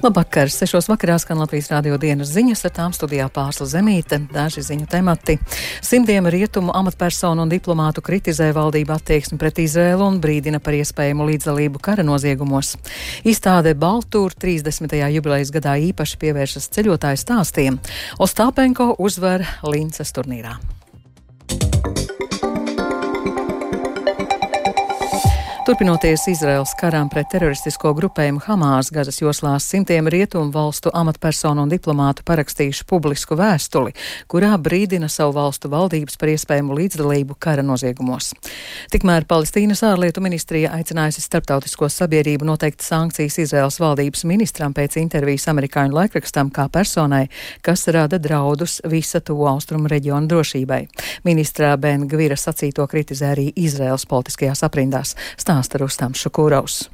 Labvakar! Sešos vakarā skan Latvijas rādio dienas ziņas, ar tām studijā pārsla zemīte, daži ziņu temati. Simtiem rietumu amatpersonu un diplomātu kritizē valdību attieksmi pret Izrēlu un brīdina par iespējamu līdzdalību kara noziegumos. Izstāde Baltūra 30. jubilejas gadā īpaši pievēršas ceļotāju stāstiem. Ostāpenko uzvar Linces turnīrā. Turpinoties Izraels karām pret teroristisko grupējumu Hamas, Gazas joslās simtiem rietumu valstu amatpersonu un diplomātu parakstījuši publisku vēstuli, kurā brīdina savu valstu valdības par iespējamu līdzdalību kara noziegumos. Tikmēr Palestīnas ārlietu ministrija aicinājusi starptautisko sabiedrību noteikt sankcijas Izraels valdības ministram pēc intervijas amerikāņu laikrakstam kā personai, kas rada draudus visa to austrumu reģionu drošībai. Ministrā Ben Gvira sacīto kritizē arī Izraels politiskajās aprindās. Stā stāsta Rustams Šukūraus.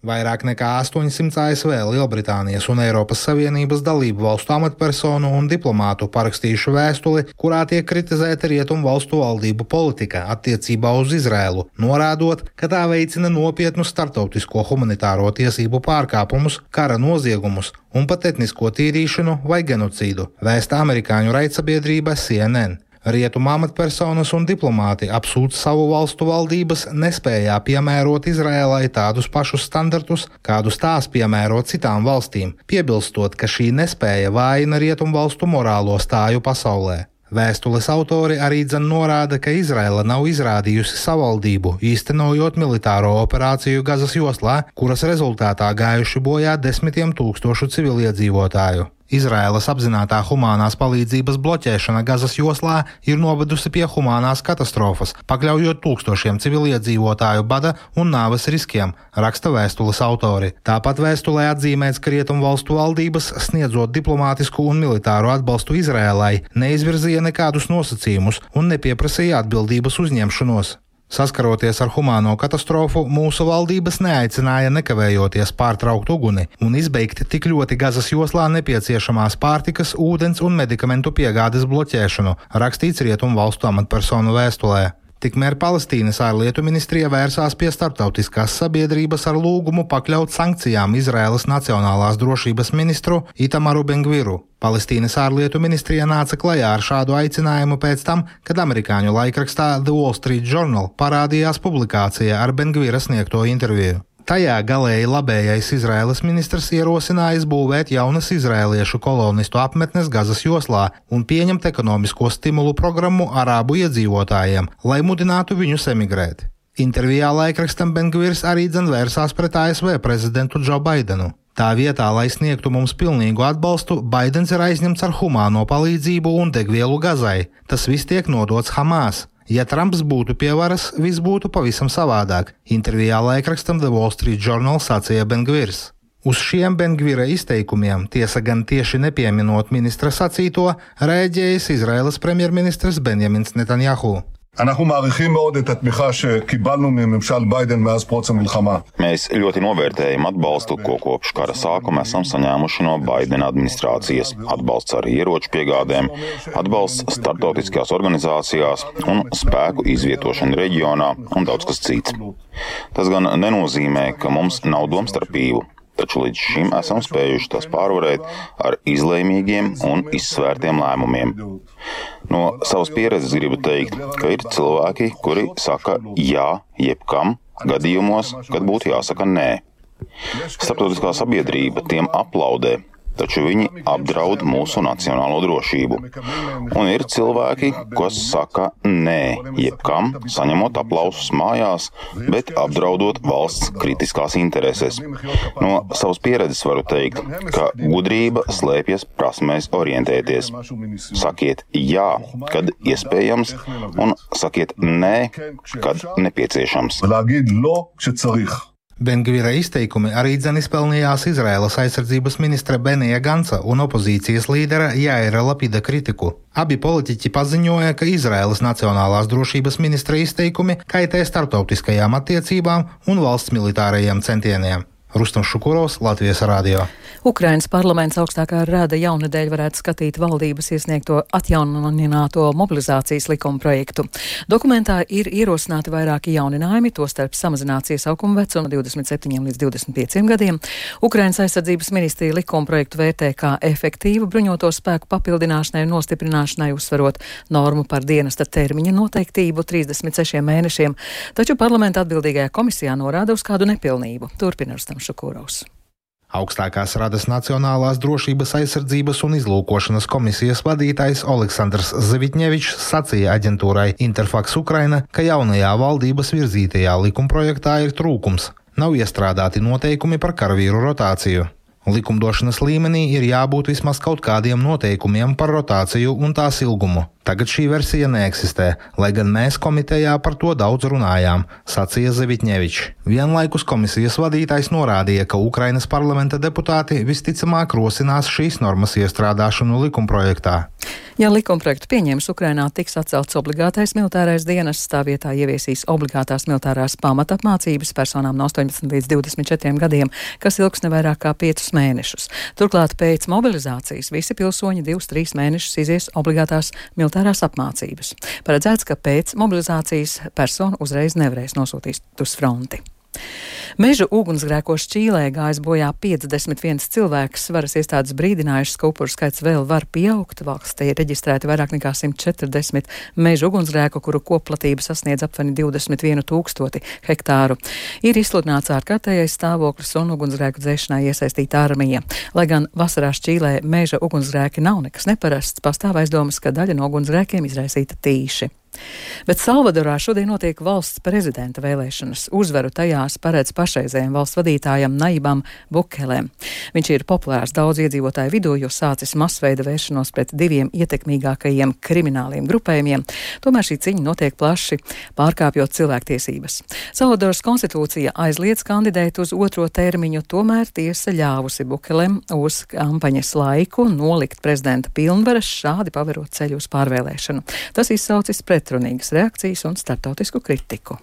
Vairāk nekā 800 ASV, Lielbritānijas un Eiropas Savienības dalību valstu amatpersonu un diplomātu parakstījuši vēstuli, kurā tiek kritizēta rietumu valstu valdību politika attiecībā uz Izrēlu, norādot, ka tā veicina nopietnu startautisko humanitāro tiesību pārkāpumus, kara noziegumus un pat etnisko tīrīšanu vai genocīdu, vēsta amerikāņu raidsabiedrība CNN. Rietumu amatpersonas un diplomāti apsūdz savu valstu valdības nespējā piemērot Izrēlai tādus pašus standartus, kādus tās piemēro citām valstīm, piebilstot, ka šī nespēja vājina rietumu valstu morālo stāju pasaulē. Vēstules autori arī dzen norāda, ka Izraela nav izrādījusi savaldību, īstenojot militāro operāciju Gazas joslā, kuras rezultātā gājuši bojā desmitiem tūkstošu civiliedzīvotāju. Izraēlas apzinātā humanās palīdzības bloķēšana Gazas joslā ir novedusi pie humanās katastrofas, pakļaujot tūkstošiem civiliedzīvotāju bada un nāves riskiem, raksta vēstules autori. Tāpat vēstulē atzīmēts, ka rietumu valstu valdības, sniedzot diplomātisku un militāru atbalstu Izraēlai, neizvirzīja nekādus nosacījumus un nepieprasīja atbildības uzņemšanos. Saskaroties ar humāno katastrofu, mūsu valdības neaicināja nekavējoties pārtraukt uguni un izbeigt tik ļoti Gazas joslā nepieciešamās pārtikas, ūdens un medikamentu piegādes bloķēšanu, rakstīts Rietumu valstu amatpersonu vēstulē. Tikmēr Palestīnas ārlietu ministrija vērsās pie starptautiskās sabiedrības ar lūgumu pakļaut sankcijām Izraēlas nacionālās drošības ministru Itamaru Bengviru. Palestīnas ārlietu ministrija nāca klajā ar šādu aicinājumu pēc tam, kad amerikāņu laikrakstā The Wall Street Journal parādījās publikācija ar Bengvira sniegto interviju. Tajā galēji labējais Izraēlas ministrs ierosināja būvēt jaunas izrēliešu kolonistu apmetnes Gazas joslā un pieņemt ekonomisko stimulu programmu arābu iedzīvotājiem, lai mudinātu viņus emigrēt. Intervijā laikrakstam Bengvirs arī dzen vērsās pret ASV prezidentu Džo Baidenu. Tā vietā, lai sniegtu mums pilnīgu atbalstu, Baidens ir aizņemts ar humāno palīdzību un degvielu Gazai. Tas viss tiek nodots Hamas. Ja Trumps būtu pie varas, viss būtu pavisam savādāk. Intervijā laikrakstam The Wall Street Journal sacīja Bengvirs. Uz šiem Bengvira izteikumiem, tiesa gan tieši nepieminot ministra sacīto, rēģējis Izraēlas premjerministrs Benjamins Netanjahu. אנחנו מעריכים מאוד את התמיכה שקיבלנו מממשל ביידן מאז פרוץ המלחמה. Mēs ļoti novērtējam atbalstu, ko kopš kara sākuma esam saņēmuši no Baidena administrācijas. Atbalsts ar ieroču piegādēm, atbalsts startautiskajās organizācijās un spēku izvietošana reģionā un daudz kas cits. Tas gan nenozīmē, ka mums nav domstarpību taču līdz šim esam spējuši tās pārvarēt ar izlēmīgiem un izsvērtiem lēmumiem. No savas pieredzes gribu teikt, ka ir cilvēki, kuri saka jā jebkam gadījumos, kad būtu jāsaka nē. Starptautiskā sabiedrība tiem aplaudē, taču viņi apdraud mūsu nacionālo drošību. Un ir cilvēki, kas saka nē jebkam, saņemot aplausus mājās, bet apdraudot valsts kritiskās intereses. No savas pieredzes varu teikt, ka gudrība slēpjas prasmēs orientēties. Sakiet jā, kad iespējams, un sakiet nē, kad nepieciešams. Bengvira izteikumi arī dzen izpelnījās Izraēlas aizsardzības ministra Benija Gansa un opozīcijas līdera Jāira Lapida kritiku. Abi politiķi paziņoja, ka Izraēlas nacionālās drošības ministra izteikumi kaitē starptautiskajām attiecībām un valsts militārajiem centieniem. Rustam Šukurovs, Latvijas Rādio. Ukrainas parlaments augstākā rada jaunadēļ varētu skatīt valdības iesniegto atjaunināto mobilizācijas likuma projektu. Dokumentā ir ierosināti vairāki jauninājumi, tostarp samazināts iesaukuma vecumu 27 līdz 25 gadiem. Ukrainas aizsardzības ministrija likuma projektu vērtē kā efektīvu bruņoto spēku papildināšanai un nostiprināšanai, uzsverot normu par dienesta termiņa noteiktību 36 mēnešiem, taču parlamenta atbildīgajā komisijā norāda uz kādu nepilnību. Turpina Rustam Šukurovs. Augstākās radas Nacionālās drošības aizsardzības un izlūkošanas komisijas vadītājs Aleksandrs Zavitņevičs sacīja aģentūrai Interfax Ukraina, ka jaunajā valdības virzītajā likumprojektā ir trūkums. Nav iestrādāti noteikumi par karavīru rotāciju. Likumdošanas līmenī ir jābūt vismaz kaut kādiem noteikumiem par rotāciju un tās ilgumu. Tagad šī versija neeksistē, lai gan mēs komitejā par to daudz runājām, sacīja Zevitņevičs. Vienlaikus komisijas vadītājs norādīja, ka Ukrainas parlamenta deputāti visticamāk rosinās šīs normas iestrādāšanu likumprojektā. Ja likumprojektu pieņems, Ukrainā tiks atcelts obligātais militārais dienas, tā vietā ieviesīs obligātās militārās pamatapmācības personām no 18 līdz 24 gadiem, kas ilgs nevairāk kā 5 mēnešus. Turklāt pēc mobilizācijas visi pilsoņi 2-3 mēnešus izies obligātās militārās apmācības. Paredzēts, ka pēc mobilizācijas persona uzreiz nevarēs nosūtīt uz fronti. Meža ugunsgrēkos Čīlē gājis bojā 51 cilvēks. Varas iestādes brīdinājušas, ka upuru skaits vēl var pieaugt. Valstī ir reģistrēti vairāk nekā 140 meža ugunsgrēku, kuru koplatība sasniedz aptuveni 21 tūkstoti hektāru. Ir izsludināts ārkārtējais stāvoklis un ugunsgrēku dzēšanā iesaistīta armija. Lai gan vasarā Čīlē meža ugunsgrēki nav nekas neparasts, pastāv aizdomas, ka daļa no ugunsgrēkiem izraisīta tīši. Bet Salvadorā šodien notiek valsts prezidenta vēlēšanas. Uzvaru tajās paredz pašreizējiem valsts vadītājam Naibam Bukelēm. Viņš ir populārs daudz iedzīvotāju vidū, jo sācis masveida vēršanos pret diviem ietekmīgākajiem krimināliem grupējumiem. Tomēr šī cīņa notiek plaši, pārkāpjot cilvēktiesības. Salvadoras konstitūcija aizliedz kandidēt uz otro termiņu, tomēr tiesa ļāvusi Bukelēm uz kampaņas laiku nolikt prezidenta pilnvaras, šādi paverot ceļu uz pārvēlēšanu. Tas izsaucis pret pretrunīgas reakcijas un startautisku kritiku.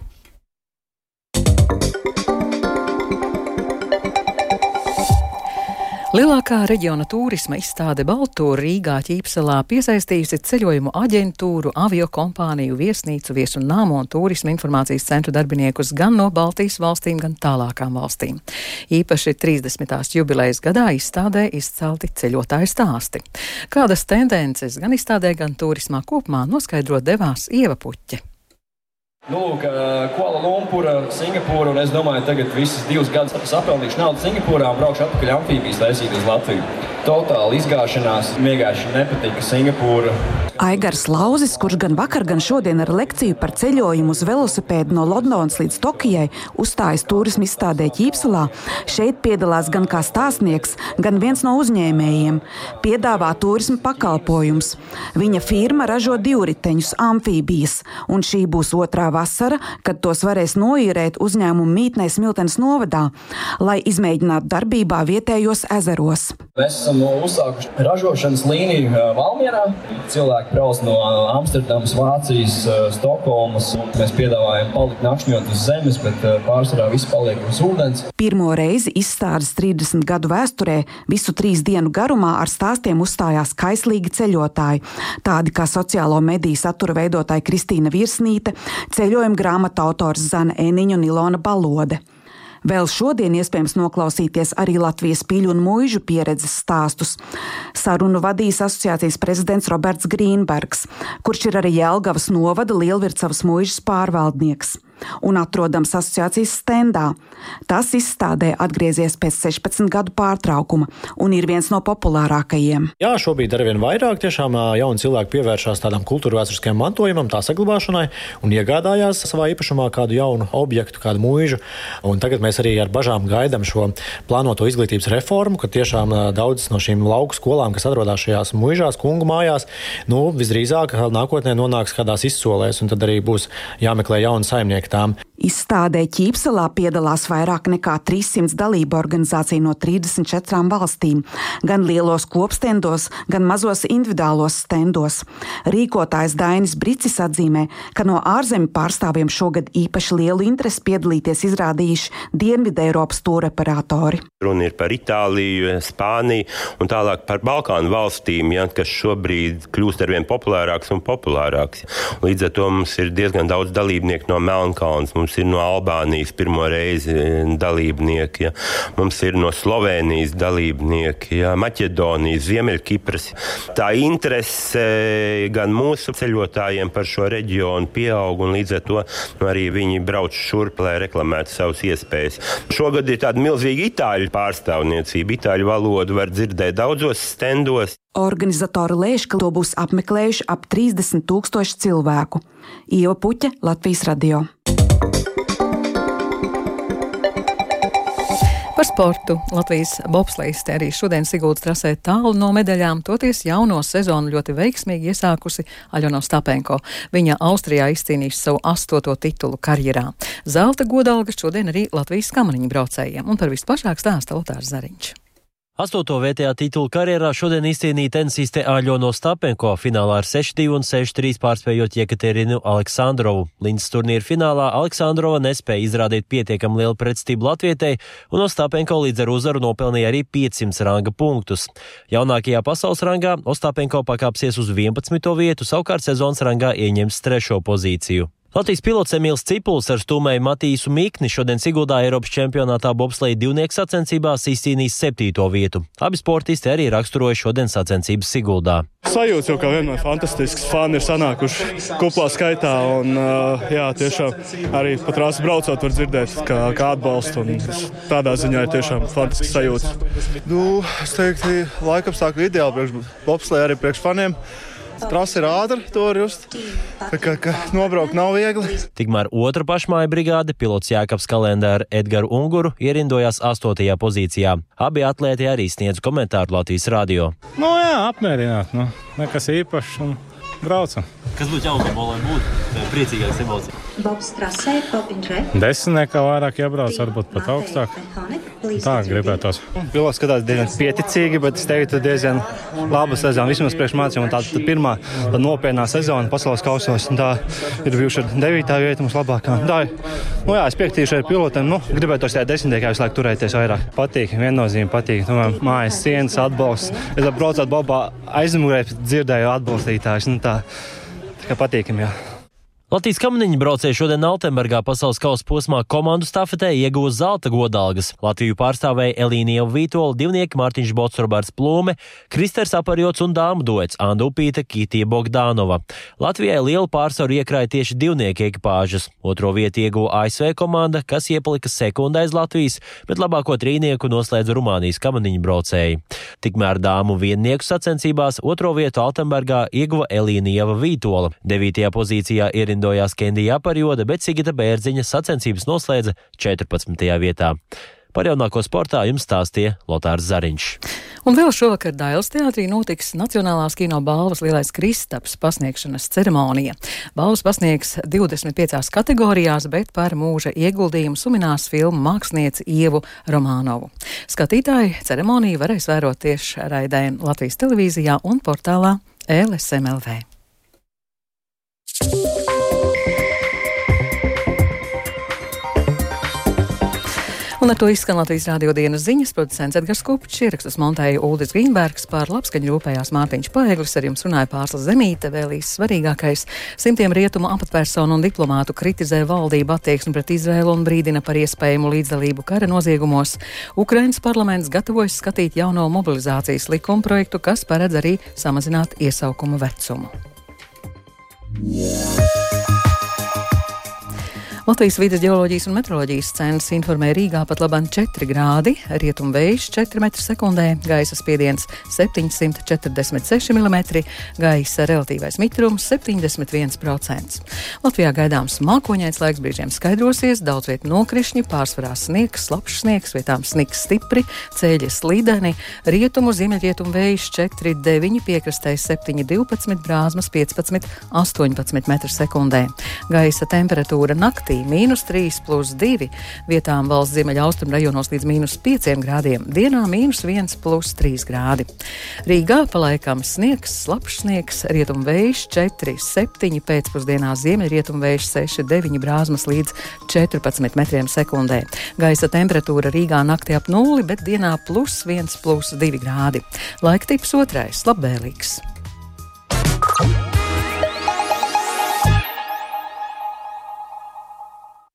Lielākā reģiona turisma izstāde Baltūra Rīgā ķīpselā piesaistījusi ceļojumu aģentūru, avio kompāniju, viesnīcu, viesu nāmu un turisma informācijas centru darbiniekus gan no Baltijas valstīm, gan tālākām valstīm. Īpaši 30. jubilejas gadā izstādē izcelti ceļotāju stāsti. Kādas tendences gan izstādē, gan turismā kopumā noskaidrot devās Ieva Puķa. Lūk, Kuala Lumpura, Singapūra, un es domāju, tagad visas divas gadus sapelnīšu naudu Singapūrā un braukšu atpakaļ amfībijas taisīt uz Latviju. Totāli izgāšanās, vienkārši nepatika Singapūra. Aigars Lauzis, kurš gan vakar, gan šodien ar lekciju par ceļojumu uz velosipēdu no Londonas līdz Tokijai uzstājas turismu izstādē Ķīpselā, šeit piedalās gan kā stāstnieks, gan viens no uzņēmējiem. Piedāvā turismu pakalpojums. Viņa firma ražo divriteņus, amfībijas, un šī būs otrā vasara, kad tos varēs noīrēt uzņēmumu mītnē Smiltenes novadā, lai izmēģinātu darbībā vietējos ezeros. Mēs esam uzsākuši ražošanas līniju Valmjerā. Cilvēki brauc no Amsterdamas, Vācijas, Stokholmas. Mēs piedāvājam palikt nakšņot uz zemes, bet pārsvarā viss paliek uz ūdens. Pirmo reizi izstādes 30 gadu vēsturē visu trīs dienu garumā ar stāstiem uzstājās kaislīgi ceļotāji, tādi kā sociālo mediju satura veidotāja Kristīna Virsnīte, ceļojuma grāmatu autors Zana Eniņa un Ilona Balode. Vēl šodien iespējams noklausīties arī Latvijas pīļu un mūžu pieredzes stāstus. Sarunu vadīs asociācijas prezidents Roberts Grīnbergs, kurš ir arī Jelgavas novada Lielvircavas mūžas pārvaldnieks un atrodams asociācijas stendā. Tas izstādē atgriezies pēc 16 gadu pārtraukuma un ir viens no populārākajiem. Jā, šobrīd ar vien vairāk tiešām jauni cilvēki pievēršās tādam kultūra vēsturiskajam mantojumam, tā saglabāšanai un iegādājās savā īpašumā kādu jaunu objektu, kādu mūžu. Un tagad mēs arī ar bažām gaidām šo plānoto izglītības reformu, ka tiešām daudzas no šīm lauku skolām, kas atrodas šajās mūžās, kungu mājās, nu, visdrīzāk nākotnē nonāks kādās izsolēs, un tad arī būs jāmeklē jauni saimnieki sniegtām. Izstādē Ķīpselā piedalās vairāk nekā 300 dalību organizāciju no 34 valstīm, gan lielos kopstendos, gan mazos individuālos stendos. Rīkotājs Dainis Bricis atzīmē, ka no ārzemju pārstāvjiem šogad īpaši lielu interesi piedalīties izrādījuši Dienvidē Eiropas tūreparatori. Runa ir par Itāliju, Spāniju un tālāk par Balkānu valstīm, ja, kas šobrīd kļūst arvien populārāks un populārāks. Līdz ar to mums ir diezgan daudz dalībnieku no Melnkalnes. Mums ir no Albānijas pirmo reizi e, dalībnieki, ja. mums ir no Slovenijas dalībnieki, ja. Maķedonijas, Ziemeļkipras. Tā interese gan mūsu ceļotājiem par šo reģionu pieaug, un līdz ar to arī viņi brauc šurp, lai reklamētu savas iespējas. Šogad ir tāda milzīga itāļu pārstāvniecība. Itāļu valodu var dzirdēt daudzos stendos. Organizatori lēš, ka to būs apmeklējuši ap 30 tūkstoši cilvēku. Ieva Puķa, Latvijas radio. Par sportu Latvijas bobslēgste arī šodien Sigūda trasē tālu no medaļām, toties jauno sezonu ļoti veiksmīgi iesākusi Aļona Stapenko. Viņa Austrijā izcīnījusi savu astoto titulu karjerā. Zelta godalga šodien arī Latvijas kamaniņu braucējiem, un par visplašāk stāsta Lotārs Zariņš. Astoto vietējā titulu karjerā šodien izcīnīja tenisiste Āļono Stapenko finālā ar 6-2 un 6-3 pārspējot Jekaterinu Aleksandrovu. Līdz turnīra finālā Aleksandrova nespēja izrādīt pietiekam lielu pretstību Latvietei, un Ostapenko līdz ar uzvaru nopelnīja arī 500 ranga punktus. Jaunākajā pasaules rangā Ostapenko pakāpsies uz 11. vietu, savukārt sezonas rangā ieņems trešo pozīciju. Latvijas pilots Emīls Cipuls ar stūmēju Matīsu Mikni šodien Siguldā Eiropas čempionātā bobsleja divnieku sacensībās izcīnījis septīto vietu. Abi sportisti arī raksturoja šodien sacensības Siguldā. Sajūta jau kā vienmēr fantastisks. Fani ir sanākuši kuplā skaitā un jā, tiešām arī pat rāsu braucot var dzirdēt, kā, kā atbalstu. Tādā ziņā ir tiešām fantastisks sajūta. Nu, es teiktu, laikapstākļi ideāli priekš bobsleja arī priekš faniem. Trasa ir ātra, to var just. Tā kā, ka nobraukt nav viegli. Tikmēr otra pašmāja brigāde, pilots Jākaps Kalendē ar Edgars Unguru, ierindojās astotajā pozīcijā. Abi atlēti arī sniedz komentāru Latvijas radio. Nu, jā, apmierināti. Nu, nekas īpašs. Un braucam. Kas būtu jaunumā, lai būtu priecīgāks emocijas? Bobs trasē, Popinžē. Desmitniekā vairāk jābrauc, varbūt pat augstāk. Tā gribētos. Pilots skatās diezgan pieticīgi, bet es teiktu, diezgan laba sezona. Vismaz priekš mācībām tā, tā pirmā tā nopietnā sezona pasaules kausos. Tā ir bijuši ar devītā vieta mums labākā. Tā ir. Nu, jā, es piekritīšu ar pilotiem. Nu, gribētu tajā desmitniekā visu laiku turēties vairāk. Patīk, viennozīmīgi patīk. Nu, mājas sienas atbalsts. Es braucot Bobā aizmugurē, dzirdēju atbalstītājus. Nu, tā, tā kā patīkami, jā. Latvijas kamaniņu braucēji šodien Altenburgā pasaules kausa posmā komandu stafetē iegūs zelta godalgas. Latviju pārstāvēja Elīnija Vītola, divnieki Mārtiņš Bots, Roberts Plūme, Kristers Aparjots un dāmu doets Andu Upīta, Kitija Bogdānova. Latvijai lielu pārsvaru iekrāja tieši divnieku ekipāžas. Otro vietu ieguva ASV komanda, kas iepalika sekundē aiz Latvijas, bet labāko trīnieku noslēdza Rumānijas kamaniņu braucēji. Tikmēr dāmu viennieku sacensībās otro vietu Altenburgā ieguva Elīnija Vītola. Devītajā pozīcijā ir aprindojās Kendija Aparjoda, bet Sigita Bērziņa sacensības noslēdza 14. vietā. Par jaunāko sportā jums stāstīja Lotārs Zariņš. Un vēl šovakar Dailas teātrī notiks Nacionālās kino balvas lielais Kristaps pasniegšanas ceremonija. Balvas pasniegs 25 kategorijās, bet par mūža ieguldījumu suminās filmu mākslinieci Ievu Romānovu. Skatītāji ceremoniju varēs vērot tieši raidē Latvijas televīzijā un portālā LSMLV. Un ar to izskan Latvijas rādio dienas ziņas, producents Edgars Kupčs, ierakstus montēja Uldis Grīnbergs, pār labskaņu rūpējās Mārtiņš Paeglis, ar jums runāja Pārslas Zemīte, vēlīs svarīgākais. Simtiem rietumu apatpersonu un diplomātu kritizē valdību attieksmi pret Izrēlu un brīdina par iespējamu līdzdalību kara noziegumos. Ukrainas parlaments gatavojas skatīt jauno mobilizācijas likuma projektu, kas paredz arī samazināt iesaukuma vecumu. Yeah. Latvijas vidas geoloģijas un meteoroloģijas centrs informē Rīgā pat labam 4 grādi, rietumvējš 4 m2, gaisa spiediens 746 mm, gaisa relatīvais mitrums 71%. Latvijā gaidāms mākoņains laiks brīžiem skaidrosies, daudz vietu nokrišņi, pārsvarā sniegs, slapjš sniegs, vietām sniks stipri, ceļi slideni, rietumu ziemeļrietumu vējš 4,9, piekrastē 7,12, brāzmas 15,18 m2. Gaisa temperatūra naktī naktī mīnus 3 plus 2, vietām valsts ziemeļaustrumu rajonos līdz mīnus 5 grādiem, dienā mīnus 1 plus 3 grādi. Rīgā palaikam sniegs, slapjš sniegs, rietumu vējš 4, 7, pēcpusdienā ziemeļrietumu vējš 6, 9 brāzmas līdz 14 metriem sekundē. Gaisa temperatūra Rīgā naktī ap nulli, bet dienā plus 1 plus 2 grādi. Laika tips otrais - labvēlīgs.